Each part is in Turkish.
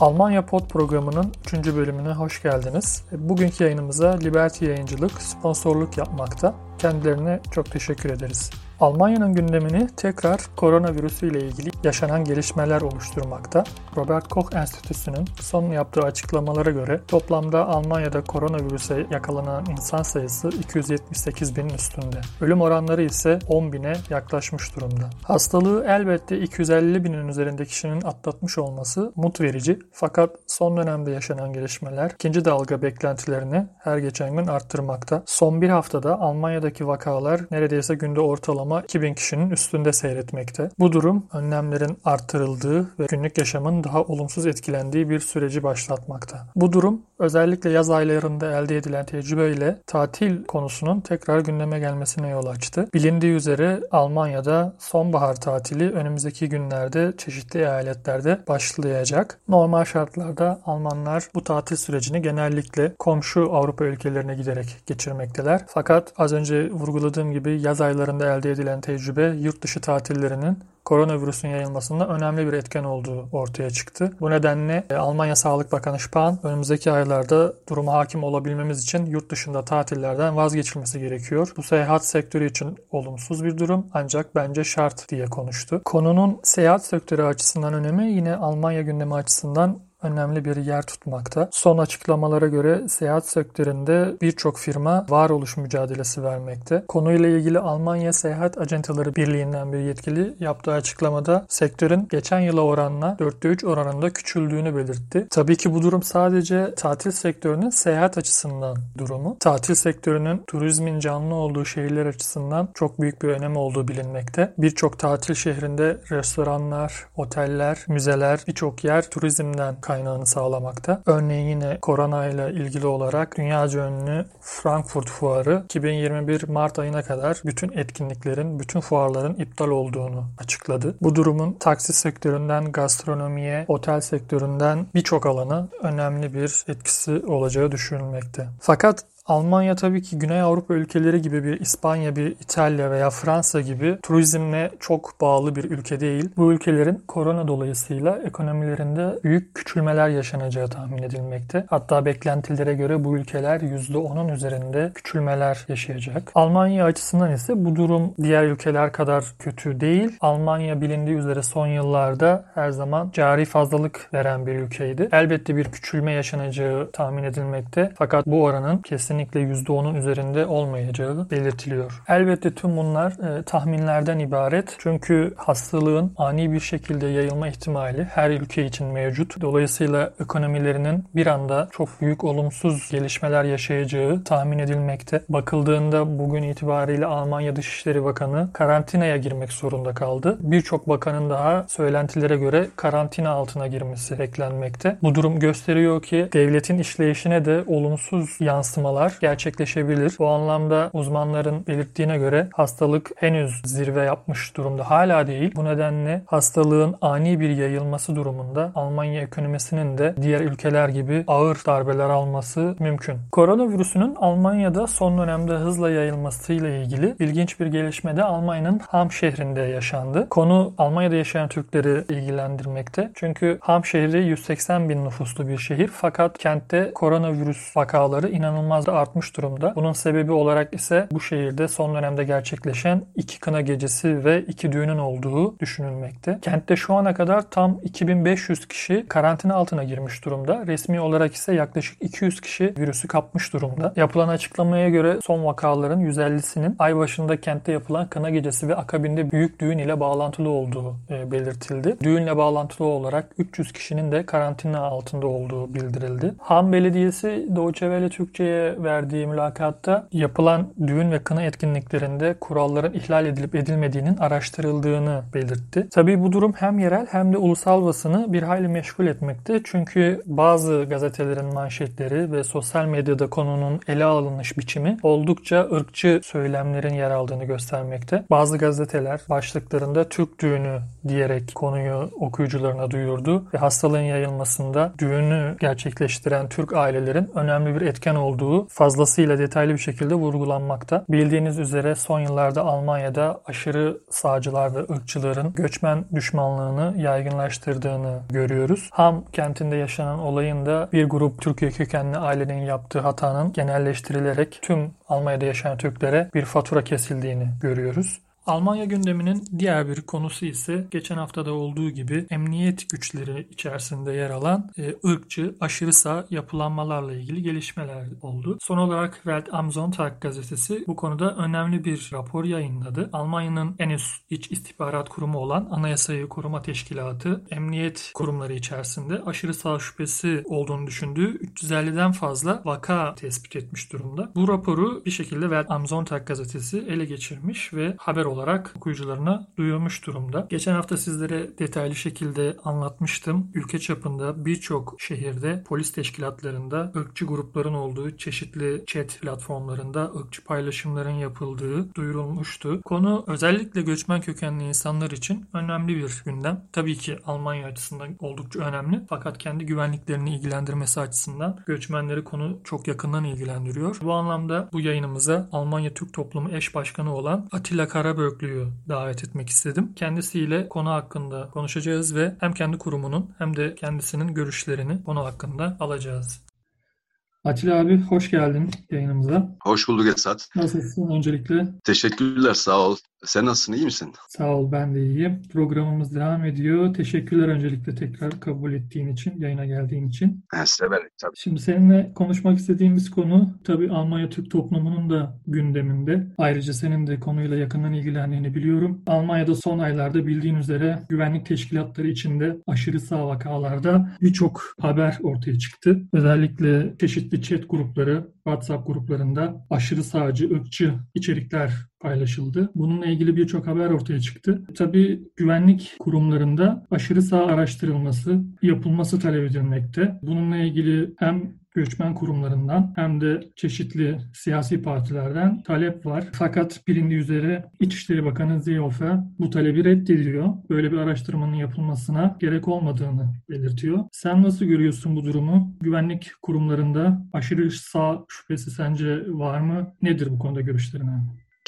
Almanya Pod programının 3. bölümüne hoş geldiniz. Bugünkü yayınımıza Liberty Yayıncılık sponsorluk yapmakta. Kendilerine çok teşekkür ederiz. Almanya'nın gündemini tekrar koronavirüsü ile ilgili yaşanan gelişmeler oluşturmakta. Robert Koch Enstitüsü'nün son yaptığı açıklamalara göre toplamda Almanya'da koronavirüse yakalanan insan sayısı 278 binin üstünde. Ölüm oranları ise 10 bine yaklaşmış durumda. Hastalığı elbette 250 binin üzerinde kişinin atlatmış olması mut verici fakat son dönemde yaşanan gelişmeler ikinci dalga beklentilerini her geçen gün arttırmakta. Son bir haftada Almanya'daki vakalar neredeyse günde ortalama ortalama 2000 kişinin üstünde seyretmekte. Bu durum önlemlerin arttırıldığı ve günlük yaşamın daha olumsuz etkilendiği bir süreci başlatmakta. Bu durum özellikle yaz aylarında elde edilen tecrübeyle tatil konusunun tekrar gündeme gelmesine yol açtı. Bilindiği üzere Almanya'da sonbahar tatili önümüzdeki günlerde çeşitli eyaletlerde başlayacak. Normal şartlarda Almanlar bu tatil sürecini genellikle komşu Avrupa ülkelerine giderek geçirmekteler. Fakat az önce vurguladığım gibi yaz aylarında elde edilen tecrübe yurt dışı tatillerinin koronavirüsün yayılmasında önemli bir etken olduğu ortaya çıktı. Bu nedenle e, Almanya Sağlık Bakanı Spahn önümüzdeki aylarda duruma hakim olabilmemiz için yurt dışında tatillerden vazgeçilmesi gerekiyor. Bu seyahat sektörü için olumsuz bir durum ancak bence şart diye konuştu. Konunun seyahat sektörü açısından önemi yine Almanya gündemi açısından önemli bir yer tutmakta. Son açıklamalara göre seyahat sektöründe birçok firma varoluş mücadelesi vermekte. Konuyla ilgili Almanya Seyahat Acenteleri Birliği'nden bir yetkili yaptığı açıklamada sektörün geçen yıla oranla 4'te 3 oranında küçüldüğünü belirtti. Tabii ki bu durum sadece tatil sektörünün seyahat açısından durumu. Tatil sektörünün turizmin canlı olduğu şehirler açısından çok büyük bir önemi olduğu bilinmekte. Birçok tatil şehrinde restoranlar, oteller, müzeler, birçok yer turizmden kaynağını sağlamakta. Örneğin yine korona ile ilgili olarak dünyaca ünlü Frankfurt Fuarı 2021 Mart ayına kadar bütün etkinliklerin, bütün fuarların iptal olduğunu açıkladı. Bu durumun taksi sektöründen gastronomiye, otel sektöründen birçok alana önemli bir etkisi olacağı düşünülmekte. Fakat Almanya tabii ki Güney Avrupa ülkeleri gibi bir İspanya, bir İtalya veya Fransa gibi turizmle çok bağlı bir ülke değil. Bu ülkelerin korona dolayısıyla ekonomilerinde büyük küçülmeler yaşanacağı tahmin edilmekte. Hatta beklentilere göre bu ülkeler %10'un üzerinde küçülmeler yaşayacak. Almanya açısından ise bu durum diğer ülkeler kadar kötü değil. Almanya bilindiği üzere son yıllarda her zaman cari fazlalık veren bir ülkeydi. Elbette bir küçülme yaşanacağı tahmin edilmekte. Fakat bu oranın kesin kesinlikle %10'un üzerinde olmayacağı belirtiliyor. Elbette tüm bunlar e, tahminlerden ibaret. Çünkü hastalığın ani bir şekilde yayılma ihtimali her ülke için mevcut. Dolayısıyla ekonomilerinin bir anda çok büyük olumsuz gelişmeler yaşayacağı tahmin edilmekte. Bakıldığında bugün itibariyle Almanya Dışişleri Bakanı karantinaya girmek zorunda kaldı. Birçok bakanın daha söylentilere göre karantina altına girmesi beklenmekte. Bu durum gösteriyor ki devletin işleyişine de olumsuz yansımalar vakalar gerçekleşebilir. Bu anlamda uzmanların belirttiğine göre hastalık henüz zirve yapmış durumda hala değil. Bu nedenle hastalığın ani bir yayılması durumunda Almanya ekonomisinin de diğer ülkeler gibi ağır darbeler alması mümkün. Koronavirüsünün Almanya'da son dönemde hızla yayılmasıyla ilgili ilginç bir gelişme de Almanya'nın Ham şehrinde yaşandı. Konu Almanya'da yaşayan Türkleri ilgilendirmekte. Çünkü Ham şehri 180 bin nüfuslu bir şehir fakat kentte koronavirüs vakaları inanılmaz artmış durumda. Bunun sebebi olarak ise bu şehirde son dönemde gerçekleşen iki kına gecesi ve iki düğünün olduğu düşünülmekte. Kentte şu ana kadar tam 2500 kişi karantina altına girmiş durumda. Resmi olarak ise yaklaşık 200 kişi virüsü kapmış durumda. Yapılan açıklamaya göre son vakaların 150'sinin ay başında kentte yapılan kına gecesi ve akabinde büyük düğün ile bağlantılı olduğu e, belirtildi. Düğünle bağlantılı olarak 300 kişinin de karantina altında olduğu bildirildi. Han Belediyesi Doğu Çevre Türkçe'ye verdiği mülakatta yapılan düğün ve kına etkinliklerinde kuralların ihlal edilip edilmediğinin araştırıldığını belirtti. Tabii bu durum hem yerel hem de ulusal basını bir hayli meşgul etmekte. Çünkü bazı gazetelerin manşetleri ve sosyal medyada konunun ele alınış biçimi oldukça ırkçı söylemlerin yer aldığını göstermekte. Bazı gazeteler başlıklarında Türk düğünü diyerek konuyu okuyucularına duyurdu ve hastalığın yayılmasında düğünü gerçekleştiren Türk ailelerin önemli bir etken olduğu fazlasıyla detaylı bir şekilde vurgulanmakta. Bildiğiniz üzere son yıllarda Almanya'da aşırı sağcılar ve ırkçıların göçmen düşmanlığını yaygınlaştırdığını görüyoruz. Ham kentinde yaşanan olayın da bir grup Türkiye kökenli ailenin yaptığı hatanın genelleştirilerek tüm Almanya'da yaşayan Türklere bir fatura kesildiğini görüyoruz. Almanya gündeminin diğer bir konusu ise geçen haftada olduğu gibi emniyet güçleri içerisinde yer alan e, ırkçı, aşırı sağ yapılanmalarla ilgili gelişmeler oldu. Son olarak Welt am Sonntag gazetesi bu konuda önemli bir rapor yayınladı. Almanya'nın en üst iç istihbarat kurumu olan Anayasayı Koruma Teşkilatı emniyet kurumları içerisinde aşırı sağ şüphesi olduğunu düşündüğü 350'den fazla vaka tespit etmiş durumda. Bu raporu bir şekilde Welt am Sonntag gazetesi ele geçirmiş ve haber olarak olarak okuyucularına duyurmuş durumda. Geçen hafta sizlere detaylı şekilde anlatmıştım. Ülke çapında birçok şehirde polis teşkilatlarında ırkçı grupların olduğu çeşitli chat platformlarında ırkçı paylaşımların yapıldığı duyurulmuştu. Konu özellikle göçmen kökenli insanlar için önemli bir gündem. Tabii ki Almanya açısından oldukça önemli. Fakat kendi güvenliklerini ilgilendirmesi açısından göçmenleri konu çok yakından ilgilendiriyor. Bu anlamda bu yayınımıza Almanya Türk Toplumu eş başkanı olan Atilla Karaböğ Börklü'yü davet etmek istedim. Kendisiyle konu hakkında konuşacağız ve hem kendi kurumunun hem de kendisinin görüşlerini konu hakkında alacağız. Atilla abi hoş geldin yayınımıza. Hoş bulduk Esat. Nasılsın öncelikle? Teşekkürler sağ ol. Sen nasılsın iyi misin? Sağ ol ben de iyiyim. Programımız devam ediyor. Teşekkürler öncelikle tekrar kabul ettiğin için, yayına geldiğin için. Ben severim tabii. Şimdi seninle konuşmak istediğimiz konu tabii Almanya Türk toplumunun da gündeminde. Ayrıca senin de konuyla yakından ilgilendiğini biliyorum. Almanya'da son aylarda bildiğin üzere güvenlik teşkilatları içinde aşırı sağ vakalarda birçok haber ortaya çıktı. Özellikle çeşitli chat grupları, WhatsApp gruplarında aşırı sağcı, ırkçı içerikler paylaşıldı. Bununla ilgili birçok haber ortaya çıktı. Tabii güvenlik kurumlarında aşırı sağ araştırılması, yapılması talep edilmekte. Bununla ilgili hem göçmen kurumlarından hem de çeşitli siyasi partilerden talep var. Fakat bilindiği üzere İçişleri Bakanı Seehofer bu talebi reddediyor. Böyle bir araştırmanın yapılmasına gerek olmadığını belirtiyor. Sen nasıl görüyorsun bu durumu? Güvenlik kurumlarında aşırı sağ şüphesi sence var mı? Nedir bu konuda görüşlerin?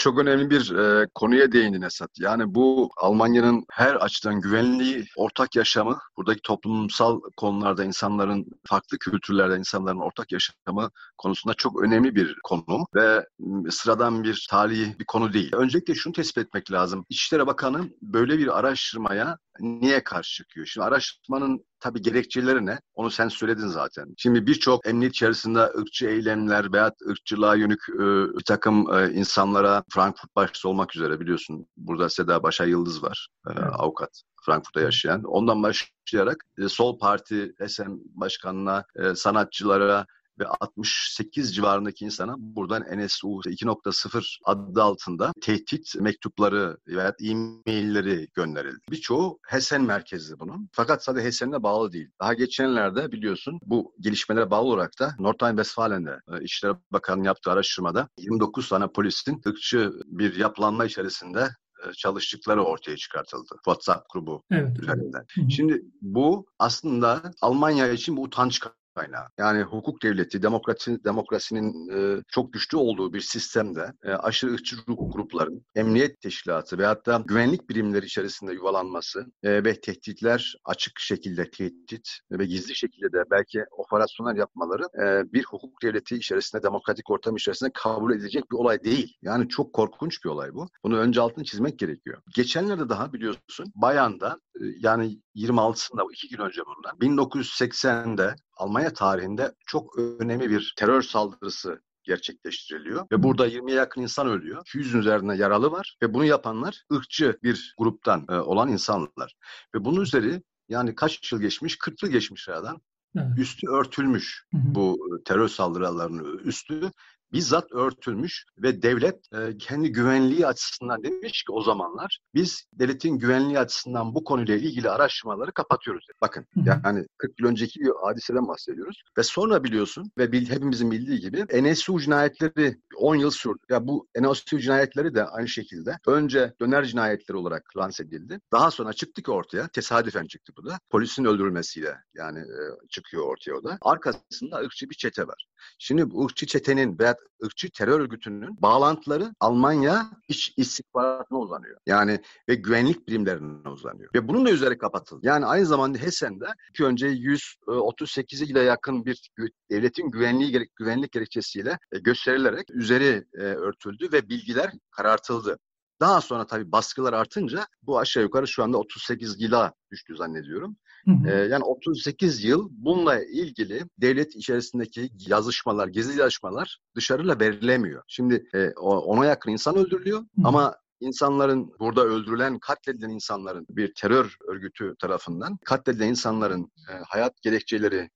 Çok önemli bir e, konuya değindin Esat. Yani bu Almanya'nın her açıdan güvenliği, ortak yaşamı, buradaki toplumsal konularda insanların, farklı kültürlerde insanların ortak yaşamı konusunda çok önemli bir konu ve sıradan bir tarihi bir konu değil. Öncelikle şunu tespit etmek lazım. İçişleri Bakanı böyle bir araştırmaya niye karşı çıkıyor? Şimdi araştırmanın tabii gerekçeleri ne? Onu sen söyledin zaten. Şimdi birçok emniyet içerisinde ırkçı eylemler veya ırkçılığa yönük e, bir takım e, insanlara Frankfurt başta olmak üzere biliyorsun burada Seda Başa Yıldız var e, evet. avukat. Frankfurt'ta yaşayan. Ondan başlayarak e, Sol Parti SM Başkanı'na, e, sanatçılara, ve 68 civarındaki insana buradan NSU 2.0 adı altında tehdit mektupları veya e-mailleri gönderildi. Birçoğu Hessen merkezli bunun. Fakat sadece Hessen'e bağlı değil. Daha geçenlerde biliyorsun bu gelişmelere bağlı olarak da Nordrhein-Westfalen'de e, İçişleri Bakanı'nın yaptığı araştırmada 29 tane polisin ırkçı bir yapılanma içerisinde e, çalıştıkları ortaya çıkartıldı. WhatsApp grubu evet. üzerinden. Hı hı. Şimdi bu aslında Almanya için bu utanç kaynağı. Yani hukuk devleti, demokrasi, demokrasinin e, çok güçlü olduğu bir sistemde e, aşırı ırkçı grupların emniyet teşkilatı ve hatta güvenlik birimleri içerisinde yuvalanması e, ve tehditler açık şekilde tehdit ve gizli şekilde de belki operasyonlar yapmaları e, bir hukuk devleti içerisinde, demokratik ortam içerisinde kabul edilecek bir olay değil. Yani çok korkunç bir olay bu. Bunu önce altını çizmek gerekiyor. Geçenlerde daha biliyorsun Bayan'da yani 26'sında iki gün önce bundan 1980'de Almanya tarihinde çok önemli bir terör saldırısı gerçekleştiriliyor. Ve burada 20'ye yakın insan ölüyor. 200'ün üzerinde yaralı var. Ve bunu yapanlar ırkçı bir gruptan e, olan insanlar. Ve bunun üzeri yani kaç yıl geçmiş? 40 yıl geçmiş aradan. Evet. Üstü örtülmüş bu terör saldırılarının üstü bizzat örtülmüş ve devlet e, kendi güvenliği açısından demiş ki o zamanlar biz devletin güvenliği açısından bu konuyla ilgili araştırmaları kapatıyoruz. Dedi. Bakın yani 40 yıl önceki bir hadiseden bahsediyoruz ve sonra biliyorsun ve bil, hepimizin bildiği gibi NSU cinayetleri 10 yıl sürdü. Ya bu NSU cinayetleri de aynı şekilde önce döner cinayetleri olarak lanse edildi. Daha sonra çıktı ki ortaya tesadüfen çıktı bu da. Polisin öldürülmesiyle yani e, çıkıyor ortaya o da. Arkasında ırkçı bir çete var. Şimdi bu ırkçı çetenin veya ırkçı terör örgütünün bağlantıları Almanya iç istihbaratına uzanıyor. Yani ve güvenlik birimlerine uzanıyor. Ve bunun da üzeri kapatıldı. Yani aynı zamanda Hesen'de ki önce 138 ile yakın bir devletin güvenliği güvenlik gerekçesiyle e, gösterilerek üzeri e, örtüldü ve bilgiler karartıldı. Daha sonra tabii baskılar artınca bu aşağı yukarı şu anda 38 yıla düştü zannediyorum. Hı hı. Ee, yani 38 yıl bununla ilgili devlet içerisindeki yazışmalar, gizli yazışmalar dışarıyla verilemiyor. Şimdi e, ona yakın insan öldürülüyor hı. ama insanların burada öldürülen, katledilen insanların bir terör örgütü tarafından katledilen insanların e, hayat gerekçeleri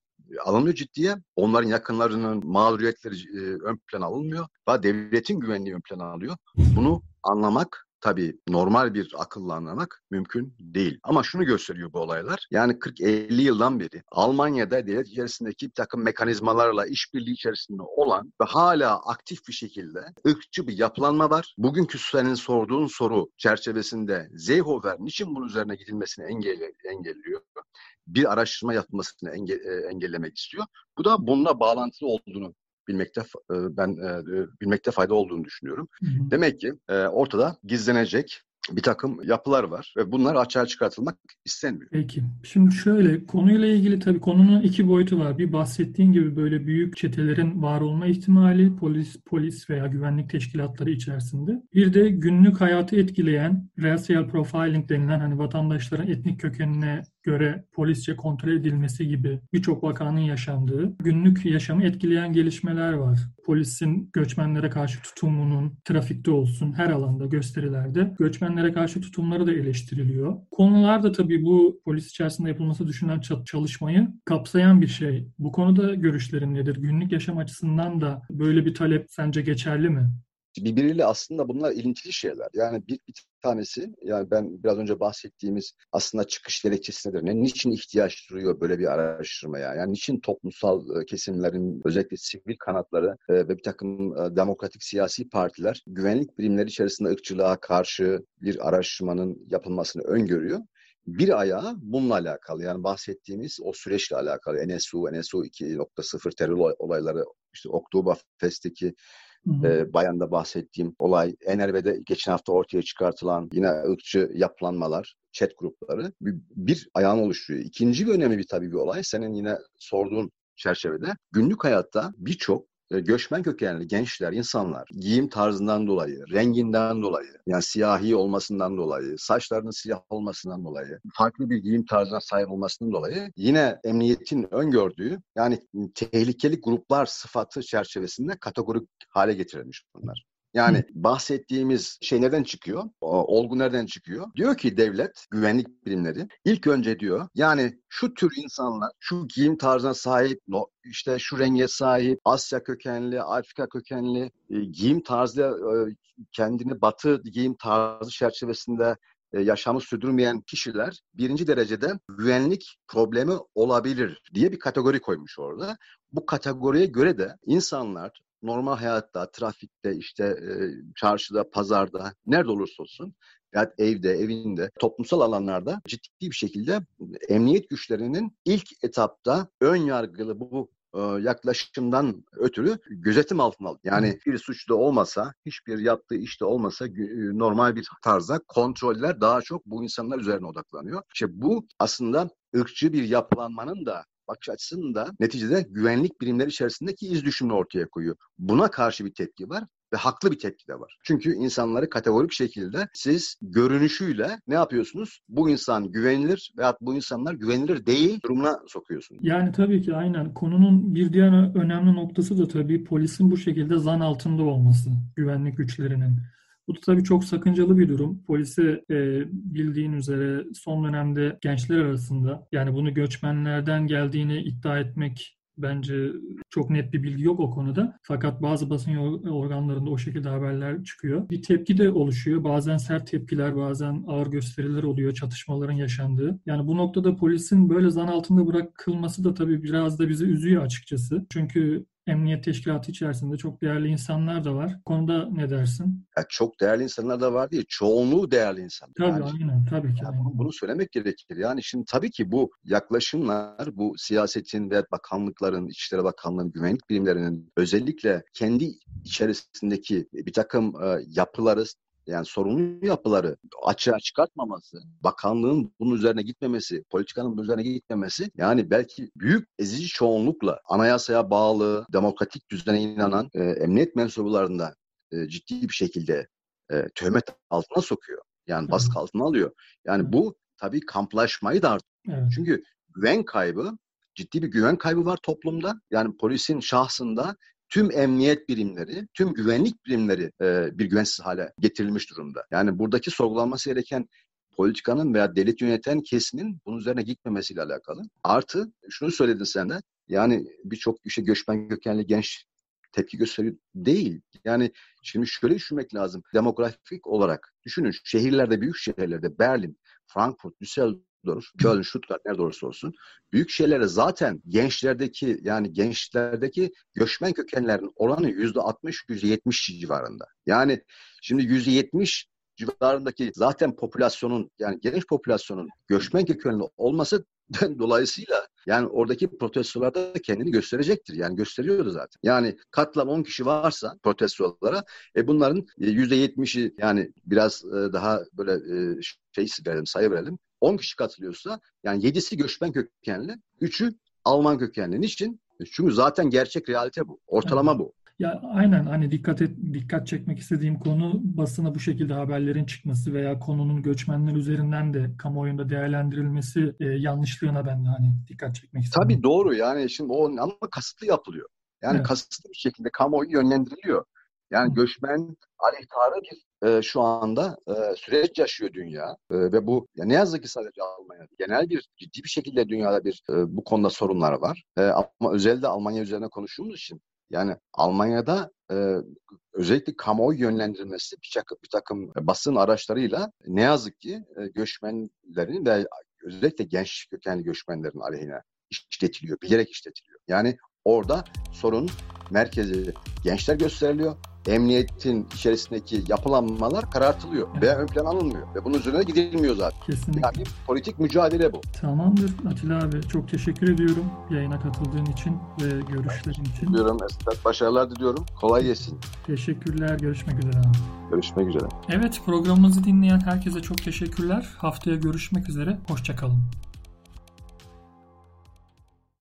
alınmıyor ciddiye. Onların yakınlarının mağduriyetleri e, ön plana alınmıyor. Ve devletin güvenliği ön plana alıyor. Bunu anlamak tabii normal bir akılla anlamak mümkün değil. Ama şunu gösteriyor bu olaylar. Yani 40-50 yıldan beri Almanya'da devlet içerisindeki bir takım mekanizmalarla işbirliği içerisinde olan ve hala aktif bir şekilde ırkçı bir yapılanma var. Bugünkü senin sorduğun soru çerçevesinde Zeyhofer niçin bunun üzerine gidilmesini engelle, engelliyor? Bir araştırma yapılmasını enge, e, engellemek istiyor. Bu da bununla bağlantılı olduğunu bilmekte ben bilmekte fayda olduğunu düşünüyorum. Hı hı. Demek ki ortada gizlenecek bir takım yapılar var ve bunlar açığa çıkartılmak istenmiyor. Peki. Şimdi şöyle konuyla ilgili tabii konunun iki boyutu var. Bir bahsettiğin gibi böyle büyük çetelerin var olma ihtimali polis polis veya güvenlik teşkilatları içerisinde. Bir de günlük hayatı etkileyen racial profiling denilen hani vatandaşların etnik kökenine göre polisçe kontrol edilmesi gibi birçok vakanın yaşandığı günlük yaşamı etkileyen gelişmeler var. Polisin göçmenlere karşı tutumunun trafikte olsun her alanda gösterilerde göçmenlere karşı tutumları da eleştiriliyor. Konular da tabii bu polis içerisinde yapılması düşünülen çalışmayı kapsayan bir şey. Bu konuda görüşlerin nedir? Günlük yaşam açısından da böyle bir talep sence geçerli mi? Birbiriyle aslında bunlar ilintili şeyler. Yani bir, bir tanesi yani ben biraz önce bahsettiğimiz aslında çıkış gerekçesi nedir? Ne, niçin ihtiyaç duyuyor böyle bir araştırmaya? Yani niçin toplumsal e, kesimlerin özellikle sivil kanatları e, ve bir takım e, demokratik siyasi partiler güvenlik birimleri içerisinde ırkçılığa karşı bir araştırmanın yapılmasını öngörüyor? Bir ayağı bununla alakalı yani bahsettiğimiz o süreçle alakalı NSU, NSU 2.0 terör olayları, işte Oktoberfest'teki e, bayanda bahsettiğim olay, Enerve'de geçen hafta ortaya çıkartılan yine ırkçı yapılanmalar, chat grupları bir, bir ayağını oluşturuyor. İkinci bir önemli bir tabii bir olay, senin yine sorduğun çerçevede günlük hayatta birçok göçmen kökenli gençler, insanlar giyim tarzından dolayı, renginden dolayı, yani siyahi olmasından dolayı, saçlarının siyah olmasından dolayı, farklı bir giyim tarzına sahip olmasından dolayı yine emniyetin öngördüğü yani tehlikeli gruplar sıfatı çerçevesinde kategorik hale getirilmiş bunlar. Yani Hı. bahsettiğimiz şey nereden çıkıyor? O, olgu nereden çıkıyor? Diyor ki devlet, güvenlik birimleri ilk önce diyor yani şu tür insanlar şu giyim tarzına sahip, işte şu renge sahip, Asya kökenli, Afrika kökenli e, giyim tarzı e, kendini batı giyim tarzı çerçevesinde e, yaşamı sürdürmeyen kişiler birinci derecede güvenlik problemi olabilir diye bir kategori koymuş orada. Bu kategoriye göre de insanlar normal hayatta, trafikte, işte e, çarşıda, pazarda, nerede olursa olsun veya evde, evinde, toplumsal alanlarda ciddi bir şekilde emniyet güçlerinin ilk etapta ön yargılı bu yaklaşımdan ötürü gözetim altına aldı. Yani bir suçlu olmasa, hiçbir yaptığı işte olmasa normal bir tarzda kontroller daha çok bu insanlar üzerine odaklanıyor. İşte bu aslında ırkçı bir yapılanmanın da bakış açısını da neticede güvenlik birimleri içerisindeki iz düşümünü ortaya koyuyor. Buna karşı bir tepki var ve haklı bir tepki de var. Çünkü insanları kategorik şekilde siz görünüşüyle ne yapıyorsunuz? Bu insan güvenilir veya bu insanlar güvenilir değil durumuna sokuyorsunuz. Yani tabii ki aynen. Konunun bir diğer önemli noktası da tabii polisin bu şekilde zan altında olması güvenlik güçlerinin. Bu da tabii çok sakıncalı bir durum. Polisi e, bildiğin üzere son dönemde gençler arasında yani bunu göçmenlerden geldiğini iddia etmek Bence çok net bir bilgi yok o konuda. Fakat bazı basın organlarında o şekilde haberler çıkıyor. Bir tepki de oluşuyor. Bazen sert tepkiler, bazen ağır gösteriler oluyor çatışmaların yaşandığı. Yani bu noktada polisin böyle zan altında bırakılması da tabii biraz da bizi üzüyor açıkçası. Çünkü emniyet teşkilatı içerisinde çok değerli insanlar da var. Bu konuda ne dersin? Ya çok değerli insanlar da var değil. Çoğunluğu değerli insanlar. Tabii yani, aynen. Tabii ki. Yani aynen. Bunu söylemek gerekir. Yani şimdi tabii ki bu yaklaşımlar bu siyasetin ve bakanlıkların, İçişleri Bakanlığı'nın, güvenlik birimlerinin özellikle kendi içerisindeki bir takım e, yapıları yani sorunlu yapıları açığa çıkartmaması, bakanlığın bunun üzerine gitmemesi, politikanın bunun üzerine gitmemesi yani belki büyük ezici çoğunlukla anayasaya bağlı, demokratik düzene inanan e, emniyet mensuplarında e, ciddi bir şekilde e, töhmet altına sokuyor. Yani baskı altına alıyor. Yani bu tabii kamplaşmayı da artırıyor. Evet. Çünkü güven kaybı, ciddi bir güven kaybı var toplumda. Yani polisin şahsında tüm emniyet birimleri, tüm güvenlik birimleri e, bir güvensiz hale getirilmiş durumda. Yani buradaki sorgulanması gereken politikanın veya devlet yöneten kesimin bunun üzerine gitmemesiyle alakalı. Artı şunu söyledin sen de yani birçok işte göçmen kökenli genç tepki gösteriyor değil. Yani şimdi şöyle düşünmek lazım. Demografik olarak düşünün şehirlerde, büyük şehirlerde Berlin, Frankfurt, Düsseldorf Düsseldorf, Köln, Stuttgart nerede olursa olsun büyük şehirlere zaten gençlerdeki yani gençlerdeki göçmen kökenlerin oranı yüzde 60 yüzde 70 civarında. Yani şimdi yüzde 70 civarındaki zaten popülasyonun yani genç popülasyonun göçmen kökenli olması dolayısıyla yani oradaki protestolarda da kendini gösterecektir. Yani gösteriyordu zaten. Yani katlan 10 kişi varsa protestolara e bunların %70'i yani biraz e, daha böyle e, şey verelim, sayı verelim. 10 kişi katılıyorsa yani 7'si göçmen kökenli, 3'ü Alman kökenli. Niçin? Çünkü zaten gerçek realite bu. Ortalama evet. bu. Ya aynen hani dikkat et, dikkat çekmek istediğim konu basına bu şekilde haberlerin çıkması veya konunun göçmenler üzerinden de kamuoyunda değerlendirilmesi e, yanlışlığına ben de hani dikkat çekmek istedim. Tabii doğru yani şimdi o ama kasıtlı yapılıyor. Yani evet. kasıtlı bir şekilde kamuoyu yönlendiriliyor. Yani göçmen aleyhtarı bir e, şu anda e, süreç yaşıyor dünya e, ve bu ya ne yazık ki sadece Almanya genel bir ciddi bir şekilde dünyada bir e, bu konuda sorunlar var. E, ama özellikle Almanya üzerine konuştuğumuz için yani Almanya'da e, özellikle kamuoyu yönlendirilmesi bir takım, bir takım basın araçlarıyla ne yazık ki e, göçmenlerin ve özellikle genç kökenli göçmenlerin aleyhine işletiliyor, bilerek işletiliyor. Yani orada sorun merkezi gençler gösteriliyor emniyetin içerisindeki yapılanmalar karartılıyor veya ön plan alınmıyor. Ve bunun üzerine gidilmiyor zaten. Kesinlikle. Yani politik mücadele bu. Tamamdır Atilla abi. Çok teşekkür ediyorum yayına katıldığın için ve görüşlerin için. Diliyorum Esat. Başarılar diliyorum. Kolay gelsin. Teşekkürler. Görüşmek üzere abi. Görüşmek üzere. Evet programımızı dinleyen herkese çok teşekkürler. Haftaya görüşmek üzere. Hoşçakalın.